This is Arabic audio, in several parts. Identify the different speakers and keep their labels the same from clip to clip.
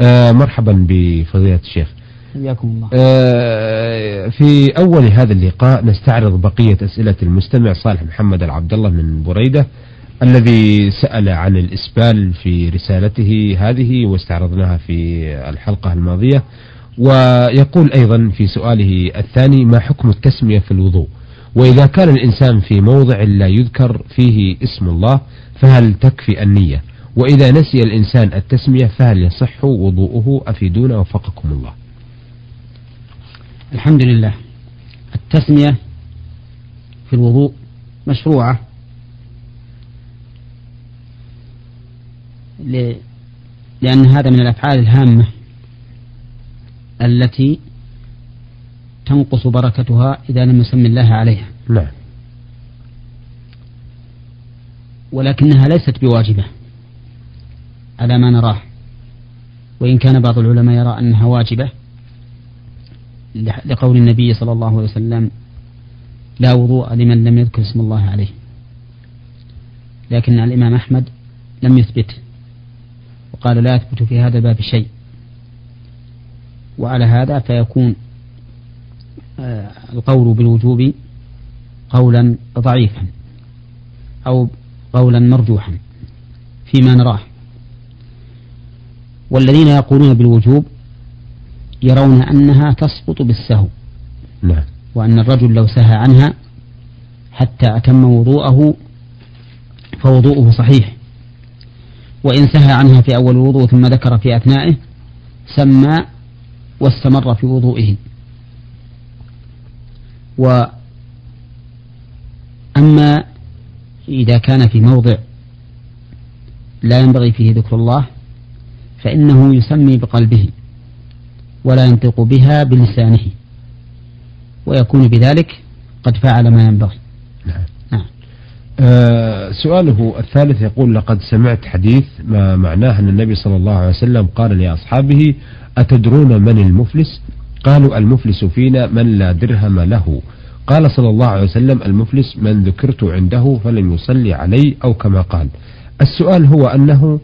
Speaker 1: آه مرحبا بفضيلة الشيخ.
Speaker 2: حياكم الله.
Speaker 1: آه في أول هذا اللقاء نستعرض بقية أسئلة المستمع صالح محمد العبد الله من بريدة الذي سأل عن الإسبال في رسالته هذه واستعرضناها في الحلقة الماضية. ويقول أيضا في سؤاله الثاني ما حكم التسمية في الوضوء؟ وإذا كان الإنسان في موضع لا يذكر فيه اسم الله فهل تكفي النية؟ وإذا نسي الإنسان التسمية فهل يصح وضوءه أفيدونا وفقكم الله؟
Speaker 2: الحمد لله. التسمية في الوضوء مشروعة لأن هذا من الأفعال الهامة التي تنقص بركتها إذا لم يسمي الله عليها.
Speaker 1: نعم.
Speaker 2: ولكنها ليست بواجبة. على ما نراه. وإن كان بعض العلماء يرى أنها واجبة لقول النبي صلى الله عليه وسلم لا وضوء لمن لم يذكر اسم الله عليه. لكن الإمام أحمد لم يثبت وقال لا يثبت في هذا الباب شيء. وعلى هذا فيكون آه، القول بالوجوب قولا ضعيفا أو قولا مرجوحا فيما نراه. والذين يقولون بالوجوب يرون أنها تسقط بالسهو
Speaker 1: نعم.
Speaker 2: وأن الرجل لو سهى عنها حتى أتم وضوءه فوضوءه صحيح. وإن سهى عنها في أول الوضوء ثم ذكر في أثنائه سمى واستمر في وضوئه. وأما إذا كان في موضع لا ينبغي فيه ذكر الله فإنه يسمي بقلبه ولا ينطق بها بلسانه ويكون بذلك قد فعل ما ينبغي
Speaker 1: نعم. نعم. آه سؤاله الثالث يقول لقد سمعت حديث ما معناه أن النبي صلى الله عليه وسلم قال لأصحابه أتدرون من المفلس قالوا المفلس فينا من لا درهم له قال صلى الله عليه وسلم المفلس من ذكرت عنده فلم يصلي علي أو كما قال السؤال هو أنه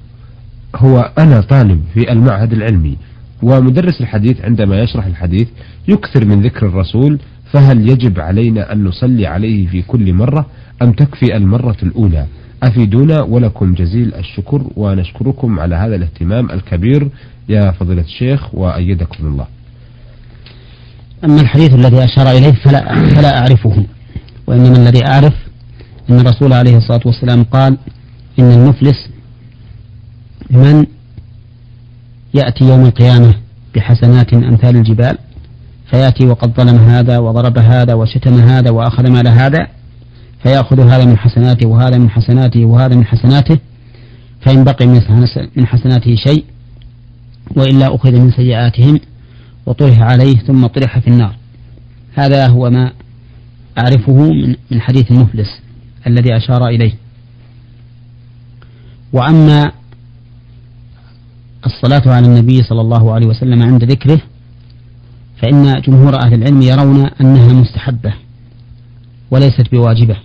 Speaker 1: هو أنا طالب في المعهد العلمي ومدرس الحديث عندما يشرح الحديث يكثر من ذكر الرسول فهل يجب علينا أن نصلي عليه في كل مرة أم تكفي المرة الأولى؟ أفيدونا ولكم جزيل الشكر ونشكركم على هذا الاهتمام الكبير يا فضيلة الشيخ وأيدكم الله.
Speaker 2: أما الحديث الذي أشار إليه فلا, فلا أعرفه وإنما الذي أعرف أن الرسول عليه الصلاة والسلام قال إن المفلس من يأتي يوم القيامة بحسنات أمثال الجبال فيأتي وقد ظلم هذا وضرب هذا وشتم هذا وأخذ مال هذا فيأخذ هذا من حسناته وهذا من حسناته وهذا من حسناته فإن بقي من حسناته شيء وإلا أخذ من سيئاتهم وطرح عليه ثم طرح في النار. هذا هو ما أعرفه من حديث المفلس الذي أشار إليه. وأما الصلاة على النبي صلى الله عليه وسلم عند ذكره فإن جمهور أهل العلم يرون أنها مستحبة وليست بواجبة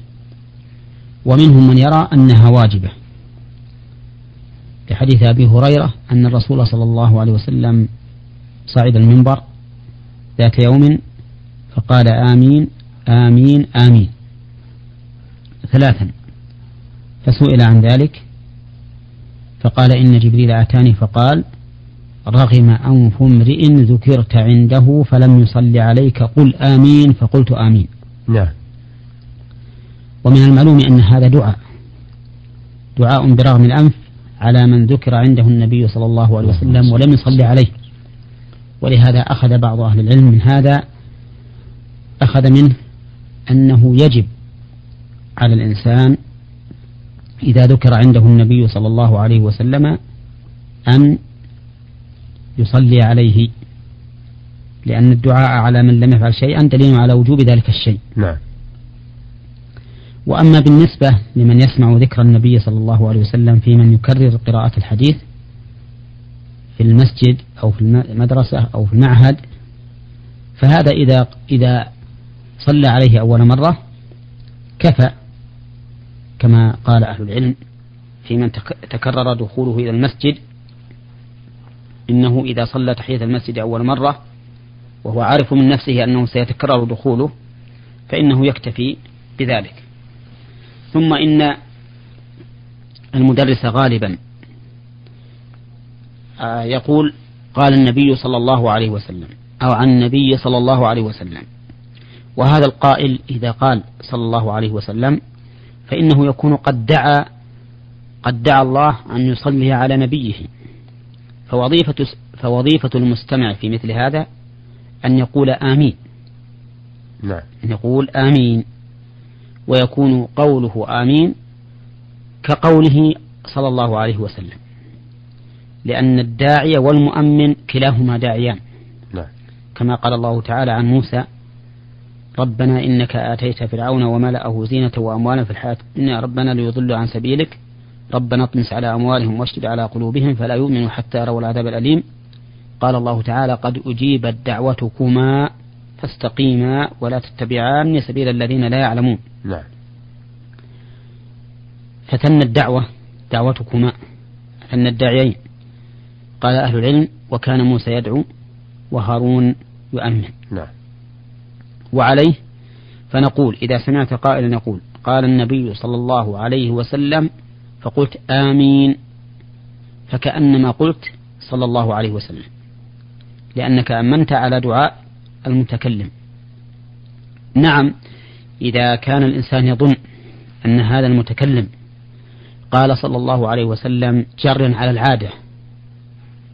Speaker 2: ومنهم من يرى أنها واجبة. لحديث أبي هريرة أن الرسول صلى الله عليه وسلم صعد المنبر ذات يوم فقال آمين آمين آمين. ثلاثا فسئل عن ذلك فقال إن جبريل أتاني فقال رغم أنف امرئ ذكرت عنده فلم يصل عليك قل آمين فقلت آمين.
Speaker 1: نعم.
Speaker 2: ومن المعلوم أن هذا دعاء. دعاء برغم الأنف على من ذكر عنده النبي صلى الله عليه وسلم ولم يصلي عليه. ولهذا أخذ بعض أهل العلم من هذا أخذ منه أنه يجب على الإنسان إذا ذكر عنده النبي صلى الله عليه وسلم أن يصلي عليه لأن الدعاء على من لم يفعل شيئا دليل على وجوب ذلك الشيء.
Speaker 1: نعم.
Speaker 2: وأما بالنسبة لمن يسمع ذكر النبي صلى الله عليه وسلم في من يكرر قراءة الحديث في المسجد أو في المدرسة أو في المعهد فهذا إذا إذا صلى عليه أول مرة كفى. كما قال أهل العلم في من تكرر دخوله إلى المسجد إنه إذا صلى تحية المسجد أول مرة وهو عارف من نفسه أنه سيتكرر دخوله فإنه يكتفي بذلك. ثم إن المدرس غالبا آه، يقول قال النبي صلى الله عليه وسلم أو عن النبي صلى الله عليه وسلم. وهذا القائل إذا قال صلى الله عليه وسلم فإنه يكون قد دعا قد دعا الله أن يصلي على نبيه. فوظيفة فوظيفة المستمع في مثل هذا أن يقول آمين.
Speaker 1: نعم.
Speaker 2: أن يقول آمين. ويكون قوله آمين كقوله صلى الله عليه وسلم. لأن الداعي والمؤمن كلاهما داعيان.
Speaker 1: نعم.
Speaker 2: كما قال الله تعالى عن موسى ربنا إنك آتيت فرعون وملأه زينة وأموالا في الحياة الدنيا. ربنا ليضلوا عن سبيلك. ربنا اطمس على أموالهم واشدد على قلوبهم فلا يؤمنوا حتى يروا العذاب الأليم. قال الله تعالى قد أجيبت دعوتكما فاستقيما ولا تتبعان سبيل الذين لا يعلمون.
Speaker 1: نعم.
Speaker 2: فتن الدعوة دعوتكما. فتن الداعيين. قال أهل العلم وكان موسى يدعو وهارون يؤمن.
Speaker 1: نعم.
Speaker 2: وعليه فنقول إذا سمعت قائلا يقول قال النبي صلى الله عليه وسلم فقلت آمين فكأنما قلت صلى الله عليه وسلم لأنك أمنت على دعاء المتكلم. نعم إذا كان الإنسان يظن أن هذا المتكلم قال صلى الله عليه وسلم جر على العادة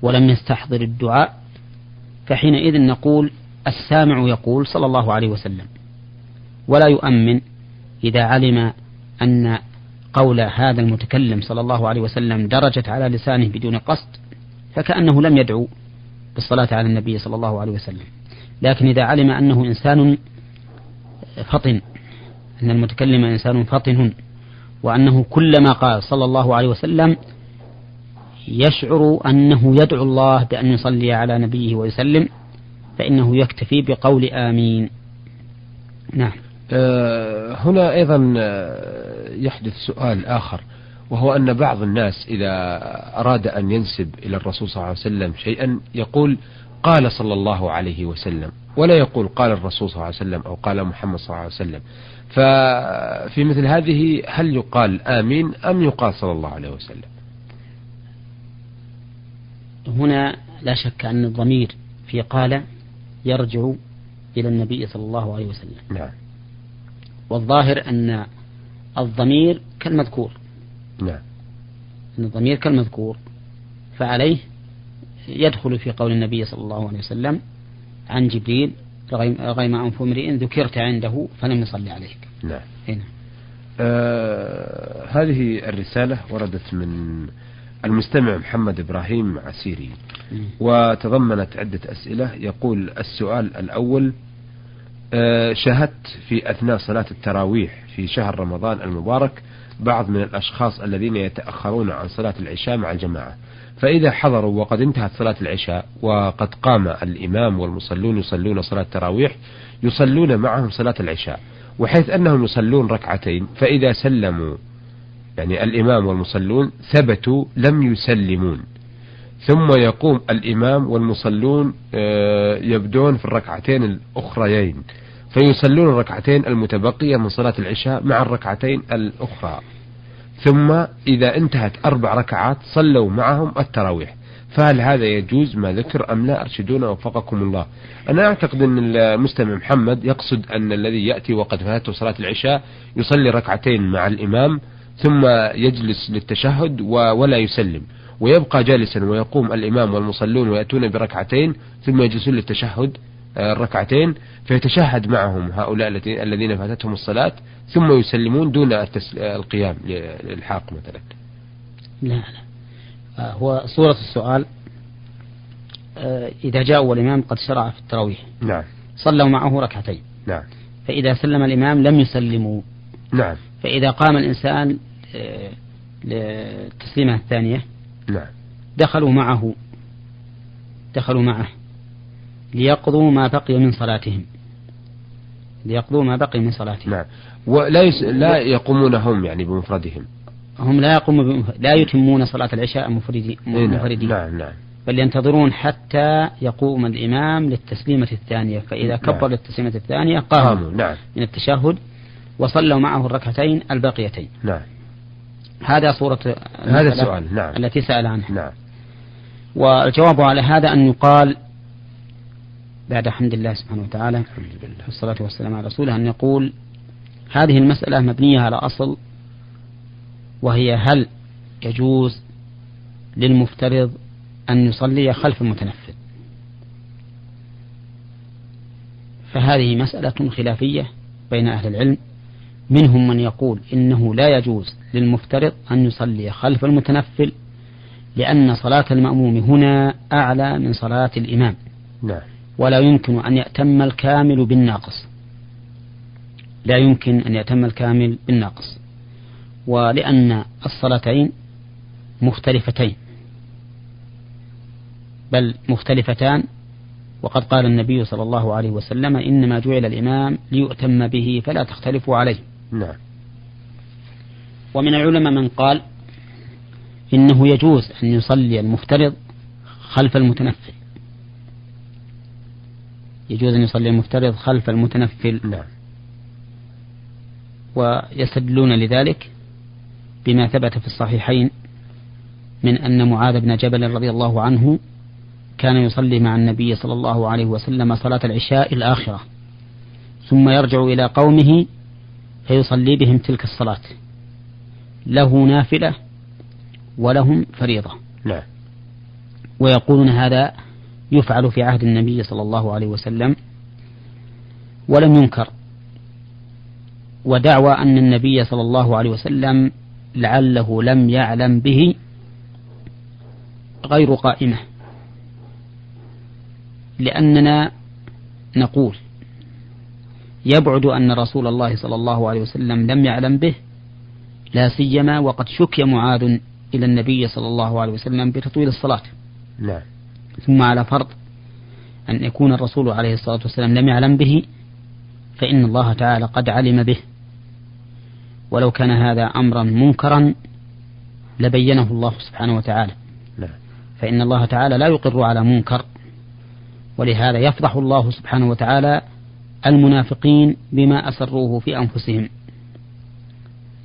Speaker 2: ولم يستحضر الدعاء فحينئذ نقول السامع يقول صلى الله عليه وسلم ولا يؤمن إذا علم أن قول هذا المتكلم صلى الله عليه وسلم درجت على لسانه بدون قصد فكأنه لم يدعو بالصلاة على النبي صلى الله عليه وسلم. لكن إذا علم أنه إنسان فطن أن المتكلم إنسان فطن وأنه كلما قال صلى الله عليه وسلم يشعر أنه يدعو الله بأن يصلي على نبيه ويسلم فإنه يكتفي بقول آمين. نعم.
Speaker 1: أه هنا أيضا آه، يحدث سؤال آخر وهو أن بعض الناس إذا أراد أن ينسب إلى الرسول صلى الله عليه وسلم شيئا يقول قال صلى الله عليه وسلم ولا يقول قال الرسول صلى الله عليه وسلم أو قال محمد صلى الله عليه وسلم. ففي مثل هذه هل يقال آمين أم يقال صلى الله عليه وسلم؟
Speaker 2: هنا لا شك أن الضمير في قال يرجع إلى النبي صلى الله عليه وسلم.
Speaker 1: نعم.
Speaker 2: والظاهر أن الضمير كالمذكور.
Speaker 1: نعم.
Speaker 2: أن الضمير كالمذكور فعليه يدخل في قول النبي صلى الله عليه وسلم عن جبريل رغم أنف امرئ ذكرت عنده فلم يصلي عليك.
Speaker 1: نعم.
Speaker 2: هنا.
Speaker 1: آه هذه الرسالة وردت من المستمع محمد إبراهيم عسيري. وتضمنت عدة أسئلة. يقول السؤال الأول آه شاهدت في أثناء صلاة التراويح في شهر رمضان المبارك بعض من الأشخاص الذين يتأخرون عن صلاة العشاء مع الجماعة. فإذا حضروا وقد انتهت صلاة العشاء وقد قام الإمام والمصلون يصلون صلاة التراويح يصلون معهم صلاة العشاء. وحيث أنهم يصلون ركعتين فإذا سلموا يعني الإمام والمصلون ثبتوا لم يسلمون. ثم يقوم الإمام والمصلون آه، يبدون في الركعتين الأخريين. فيصلون الركعتين المتبقية من صلاة العشاء مع الركعتين الأخرى. ثم إذا انتهت أربع ركعات صلوا معهم التراويح. فهل هذا يجوز ما ذكر أم لا؟ أرشدونا وفقكم الله. أنا أعتقد أن المستمع محمد يقصد أن الذي يأتي وقد فاته صلاة العشاء يصلي ركعتين مع الإمام ثم يجلس للتشهد ولا يسلم. ويبقى جالسا ويقوم الإمام والمصلون ويأتون بركعتين ثم يجلسون للتشهد آه، الركعتين فيتشهد معهم هؤلاء الذين فاتتهم الصلاة ثم يسلمون دون القيام للحاق مثلا.
Speaker 2: لا لا. آه، هو صورة السؤال آه، إذا جاء والإمام قد شرع في التراويح.
Speaker 1: نعم.
Speaker 2: صلوا معه ركعتين.
Speaker 1: نعم.
Speaker 2: فإذا سلم الإمام لم يسلموا.
Speaker 1: نعم.
Speaker 2: فإذا قام الإنسان آه، للتسليمة الثانية.
Speaker 1: نعم.
Speaker 2: دخلوا معه دخلوا معه ليقضوا ما بقي من صلاتهم. ليقضوا ما بقي من صلاتهم.
Speaker 1: نعم. ولا يس... لا يقومون هم يعني بمفردهم.
Speaker 2: هم لا يقومون بمفرد... لا يتمون صلاة العشاء مفردين
Speaker 1: إيه، نعم. مفردين نعم نعم.
Speaker 2: بل ينتظرون حتى يقوم الإمام للتسليمة الثانية. فإذا كبر
Speaker 1: نعم.
Speaker 2: للتسليمة الثانية قاموا
Speaker 1: قاموا نعم.
Speaker 2: من التشهد وصلوا معه الركعتين الباقيتين.
Speaker 1: نعم.
Speaker 2: هذا صورة
Speaker 1: هذا السؤال نعم.
Speaker 2: التي سأل عنها.
Speaker 1: نعم.
Speaker 2: والجواب على هذا أن يقال بعد حمد الله سبحانه وتعالى
Speaker 1: الحمد لله.
Speaker 2: والصلاة والسلام على رسوله أن يقول هذه المسألة مبنية على أصل وهي هل يجوز للمفترض أن يصلي خلف المتنفذ فهذه مسألة خلافية بين أهل العلم منهم من يقول إنه لا يجوز للمفترض أن يصلي خلف المتنفل لأن صلاة المأموم هنا أعلى من صلاة الإمام.
Speaker 1: نعم.
Speaker 2: ولا يمكن أن يأتم الكامل بالناقص. لا يمكن أن يأتم الكامل بالناقص. ولأن الصلاتين مختلفتين. بل مختلفتان. وقد قال النبي صلى الله عليه وسلم إنما جعل الإمام ليؤتم به فلا تختلفوا عليه.
Speaker 1: نعم.
Speaker 2: ومن العلماء من قال إنه يجوز أن يصلي المفترض خلف المتنفل. يجوز أن يصلي المفترض خلف المتنفل.
Speaker 1: نعم.
Speaker 2: ويستدلون لذلك بما ثبت في الصحيحين من أن معاذ بن جبل رضي الله عنه كان يصلي مع النبي صلى الله عليه وسلم صلاة العشاء الآخرة ثم يرجع إلى قومه فيصلي بهم تلك الصلاة. له نافلة ولهم فريضة.
Speaker 1: نعم.
Speaker 2: ويقولون هذا يفعل في عهد النبي صلى الله عليه وسلم ولم ينكر. ودعوى أن النبي صلى الله عليه وسلم لعله لم يعلم به غير قائمة. لأننا نقول يبعد أن رسول الله صلى الله عليه وسلم لم يعلم به لا سيما وقد شكي معاذ إلى النبي صلى الله عليه وسلم بتطويل الصلاة.
Speaker 1: نعم.
Speaker 2: ثم على فرض أن يكون الرسول عليه الصلاة والسلام لم يعلم به فإن الله تعالى قد علم به. ولو كان هذا أمرا منكرا لبينه الله سبحانه وتعالى.
Speaker 1: نعم.
Speaker 2: فإن الله تعالى لا يقر على منكر ولهذا يفضح الله سبحانه وتعالى المنافقين بما أسروه في أنفسهم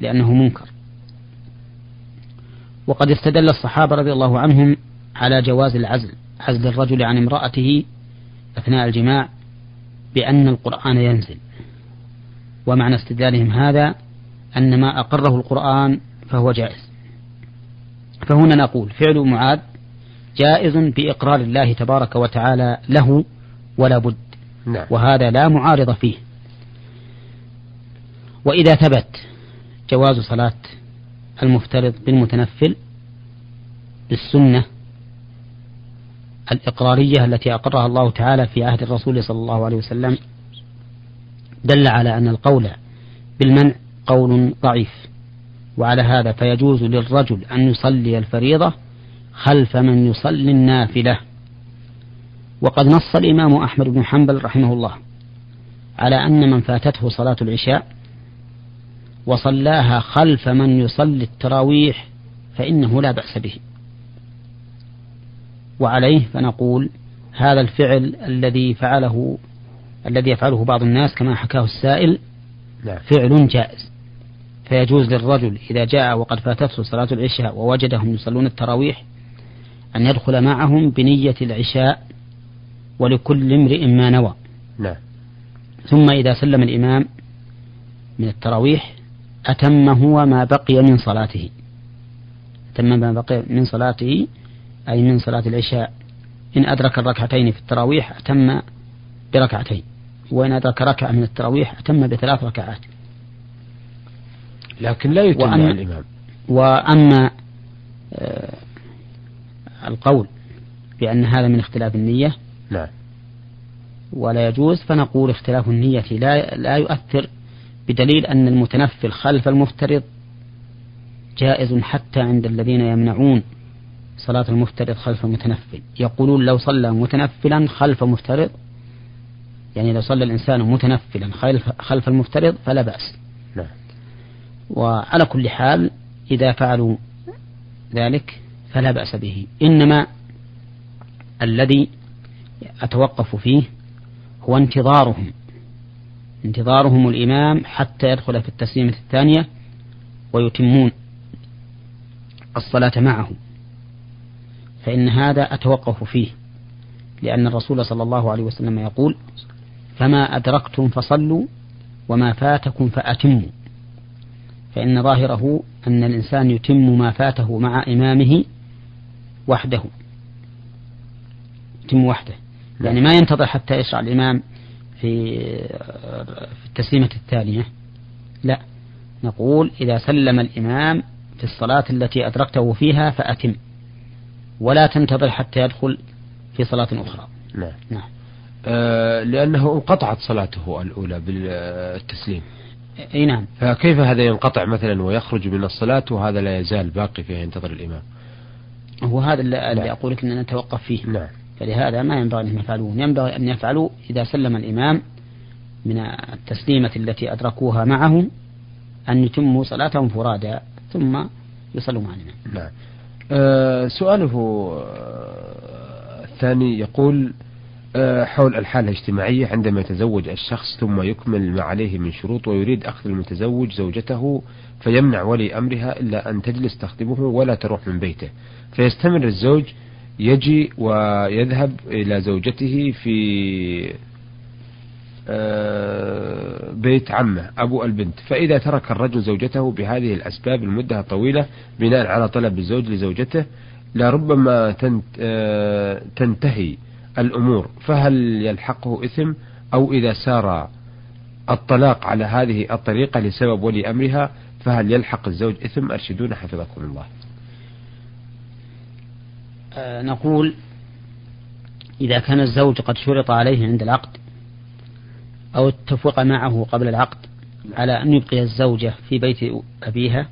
Speaker 2: لأنه منكر. وقد استدل الصحابة رضي الله عنهم على جواز العزل عزل الرجل عن امرأته أثناء الجماع بأن القرآن ينزل. ومعنى استدلالهم هذا أن ما أقره القرآن فهو جائز. فهنا نقول فعل معاذ جائز بإقرار الله تبارك وتعالى له ولا بد
Speaker 1: نعم.
Speaker 2: وهذا لا معارض فيه. وإذا ثبت جواز صلاة المفترض بالمتنفل بالسنة الإقرارية التي أقرها الله تعالى في عهد الرسول صلى الله عليه وسلم دل على أن القول بالمنع قول ضعيف. وعلى هذا فيجوز للرجل أن يصلي الفريضة خلف من يصلي النافلة. وقد نص الإمام أحمد بن حنبل رحمه الله على أن من فاتته صلاة العشاء وصلاها خلف من يصلي التراويح فإنه لا بأس به. وعليه فنقول هذا الفعل الذي فعله الذي يفعله بعض الناس كما حكاه السائل فعل جائز. فيجوز للرجل إذا جاء وقد فاتته صلاة العشاء ووجدهم يصلون التراويح أن يدخل معهم بنية العشاء ولكل امرئ ما نوى.
Speaker 1: نعم.
Speaker 2: ثم إذا سلم الإمام من التراويح أتم هو ما بقي من صلاته. أتم ما بقي من صلاته أي من صلاة العشاء. إن أدرك الركعتين في التراويح أتم بركعتين. وإن أدرك ركعة من التراويح أتم بثلاث ركعات.
Speaker 1: لكن لا يتم
Speaker 2: وأما-
Speaker 1: الإمام.
Speaker 2: وأما آه، القول بأن هذا من اختلاف النية
Speaker 1: نعم.
Speaker 2: ولا يجوز فنقول اختلاف النية لا لا يؤثر بدليل أن المتنفل خلف المفترض جائز حتى عند الذين يمنعون صلاة المفترض خلف المتنفل. يقولون لو صلى متنفلا خلف مفترض يعني لو صلى الإنسان متنفلا خلف, خلف المفترض فلا بأس.
Speaker 1: نعم.
Speaker 2: وعلى كل حال إذا فعلوا ذلك فلا بأس به. إنما الذي أتوقف فيه هو انتظارهم. انتظارهم الإمام حتى يدخل في التسليمة الثانية ويتمون الصلاة معه. فإن هذا أتوقف فيه لأن الرسول صلى الله عليه وسلم يقول فما أدركتم فصلوا وما فاتكم فأتموا. فإن ظاهره أن الإنسان يتم ما فاته مع إمامه وحده يتم وحده. يعني ما ينتظر حتى يشرع الإمام في في التسليمة الثانية لا نقول إذا سلم الإمام في الصلاة التي أدركته فيها فأتم ولا تنتظر حتى يدخل في صلاة أخرى.
Speaker 1: نعم, نعم. آه لأنه انقطعت صلاته الأولى بالتسليم.
Speaker 2: إي نعم.
Speaker 1: فكيف هذا ينقطع مثلا ويخرج من الصلاة وهذا لا يزال باقي فيه ينتظر الإمام؟
Speaker 2: هو هذا اللي نعم. أقول لك أننا نتوقف فيه.
Speaker 1: نعم.
Speaker 2: فلهذا ما ينبغي أن يفعلون ينبغي أن يفعلوا إذا سلم الإمام من التسليمة التي أدركوها معه أن يتموا صلاتهم فرادى ثم يصلوا مع الإمام.
Speaker 1: نعم. أه سؤاله آه، الثاني يقول أه حول الحالة الاجتماعية عندما يتزوج الشخص ثم يكمل ما عليه من شروط ويريد أخذ المتزوج زوجته فيمنع ولي أمرها إلا أن تجلس تخدمه ولا تروح من بيته. فيستمر الزوج يجي ويذهب إلى زوجته في آه، بيت عمه أبو البنت. فإذا ترك الرجل زوجته بهذه الأسباب المدة الطويلة بناء على طلب الزوج لزوجته لربما آه، تنتهي الأمور. فهل يلحقه إثم؟ أو إذا سار الطلاق على هذه الطريقة لسبب ولي أمرها فهل يلحق الزوج إثم؟ أرشدونا حفظكم الله.
Speaker 2: نقول إذا كان الزوج قد شرط عليه عند العقد أو اتفق معه قبل العقد على أن يبقي الزوجة في بيت أبيها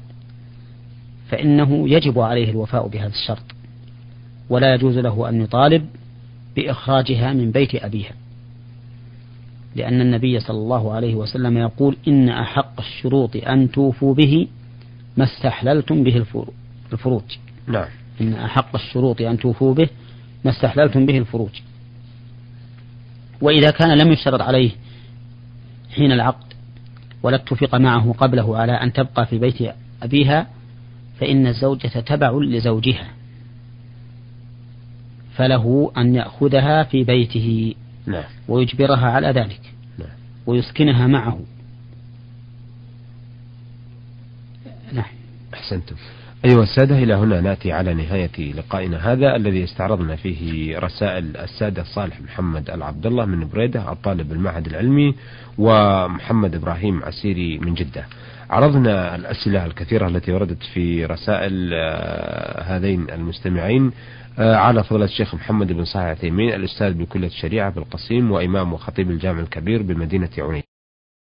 Speaker 2: فإنه يجب عليه الوفاء بهذا الشرط ولا يجوز له أن يطالب بإخراجها من بيت أبيها لأن النبي صلى الله عليه وسلم يقول إن أحق الشروط أن توفوا به ما استحللتم به الفروج.
Speaker 1: نعم.
Speaker 2: إن أحق الشروط أن توفوا به ما استحللتم به الفروج. وإذا كان لم يشترط عليه حين العقد ولا اتفق معه قبله على أن تبقى في بيت أبيها فإن الزوجة تبع لزوجها. فله أن يأخذها في بيته
Speaker 1: نعم.
Speaker 2: ويجبرها على ذلك
Speaker 1: نعم.
Speaker 2: ويسكنها معه. نعم.
Speaker 1: أحسنتم. أيها السادة إلى هنا نأتي على نهاية لقائنا هذا الذي استعرضنا فيه رسائل السادة صالح محمد العبد الله من بريدة الطالب بالمعهد العلمي ومحمد إبراهيم عسيري من جدة. عرضنا الأسئلة الكثيرة التي وردت في رسائل آه، هذين المستمعين آه، على فضيلة الشيخ محمد بن صالح عثيمين الأستاذ بكلية الشريعة بالقصيم وإمام وخطيب الجامع الكبير بمدينة عوني